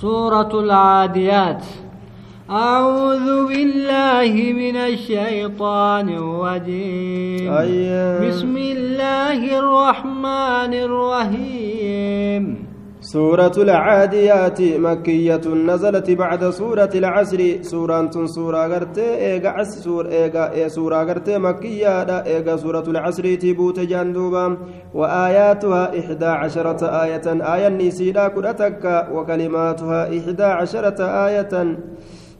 سورة العاديات. أعوذ بالله من الشيطان الرجيم. أيه. بسم الله الرحمن الرحيم. سورة العاديات مكية نزلت بعد سورة العصر. سورة سورة غرتي إيغا عس سور إيغا سورة غرتي مكية دا سورة العصر تبوت جندوبا وآياتها إحدى عشرة آية آية نسيدا كرتك وكلماتها إحدى عشرة آية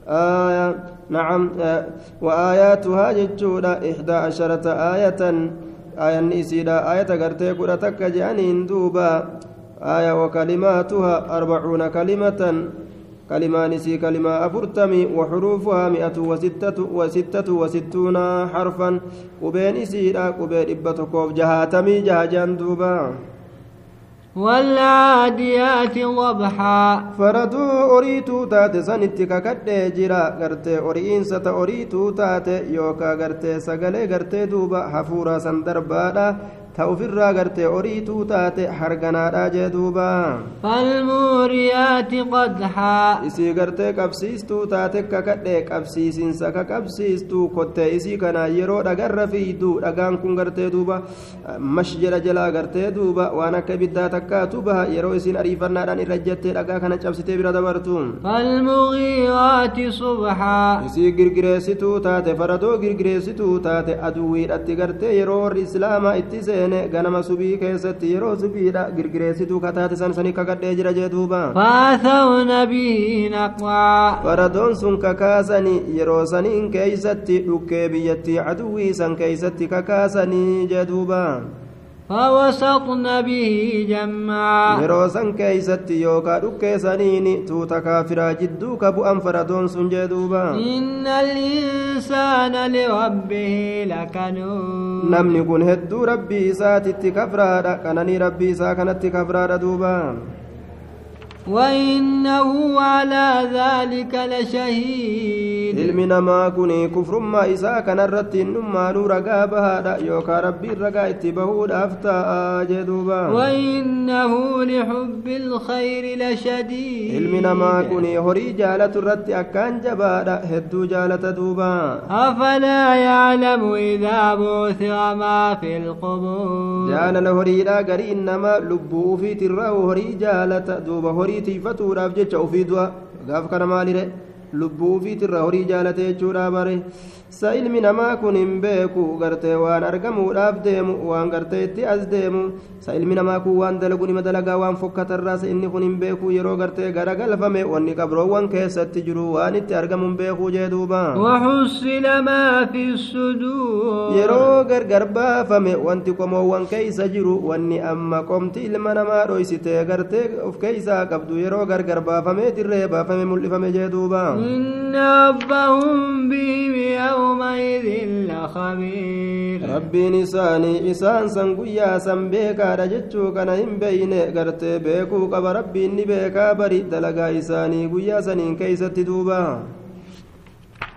آية نعم آه، وآياتها جتشودا إحدى عشرة آية آية نسيدا آية غرتي كرتك جانين دوبا. آية وكلماتها أربعون كلمة كلمة نسي كلمة أفرتمي وحروفها مئة وستة وستة وستون حرفا وبين سيرا وبين إبتكوف جهاتمي جهجان دوبا والعاديات ضبحا faraduu oriituu taate sanitti kakadhee jira gartee ori'iinsata oriituu taate yookaa gartee sagalee gartee duuba hafuura san darbaadha ta ofirraa gartee oriituu taate harganaadhaa jee duuba. Falmuuriyaati qodhaa isii gartee qabsiistuu taate kakadhe qabsiisinsa ka qabsiistuu kottee isii kana yeroo dhagarra fiiduu dhagaan kun gartee duuba mash jedha jalaa gartee duuba waan akka ibiddaa takkaatu baha yeroo isin ariifannaadhaan irra jettee dhagaa kana cabsitee bira dabartu. Falmuuriyaati subhaa. Isii girgireessituu taate faradoo girgireessituu taate aduwiidhatti gartee yeroo warri islaamaa itti seen seene ganama subii keessatti yeroo subiidha girgireessituu kataate san sanii kakadhee jira jee duuba فأثرن به نقعا faradoon sun kakaasanii yeroo saniin keeysatti dhukkee biyyattii aduwwii san keeysatti kakaasanii jee duuba فوسطن به جمعا. يروسن كيست يوكا دوك سنين تو تكافر جدوك ابو انفردون إن الإنسان لربه لكنود. لم يكن هد ربي ساتي تكفرا كانني ربي ساكنت تكفرا دوبا. وإنه على ذلك لشهيد. علم ما كوني كفر ما إساء كان الرد النمى نور قابها رأيوك ربي الرقاء اتبه دافتا جدوبا. وإنه لحب الخير لشديد. علم ما كوني هري جالة الرد أكان جبارا هدو جالة دوبا. أفلا يعلم إذا بوث وما في القبور؟ جانا هري لا قرين ما لبو في تره. هري جالة دوبا. هري horii tiifatuudhaaf jecha ufii du'a gaaf kana maalire lubbuu fi horii jaalatee jechuudha bare. Sa'ilmi namaa kun hin beeku gartee waan argamuudhaaf deemu waan gartee itti as deemu. Sa'ilmi namaa kun waan dalagu nima dalagaa waan fokkatarraa inni kun hin beeku yeroo gartee gara galfame wanni qabroowwan keessatti jiru waan itti argamu hin beeku jee duuba. Yeroo gargar baafame wanti qomoowwan keeysa jiru wanni amma qomti ilma namaa dhoysitee gartee of keeysaa qabdu yeroo gargar baafamee dirree baafame mul'ifame jee duuba. إن ربهم بهم يومئذ لخبير san guyyaa san beekaadha jechuu kana hin beeyne gartee beekuu qaba rabbiin ni beekaa bari dalagaa isaanii guyyaa saniin keeysatti duuba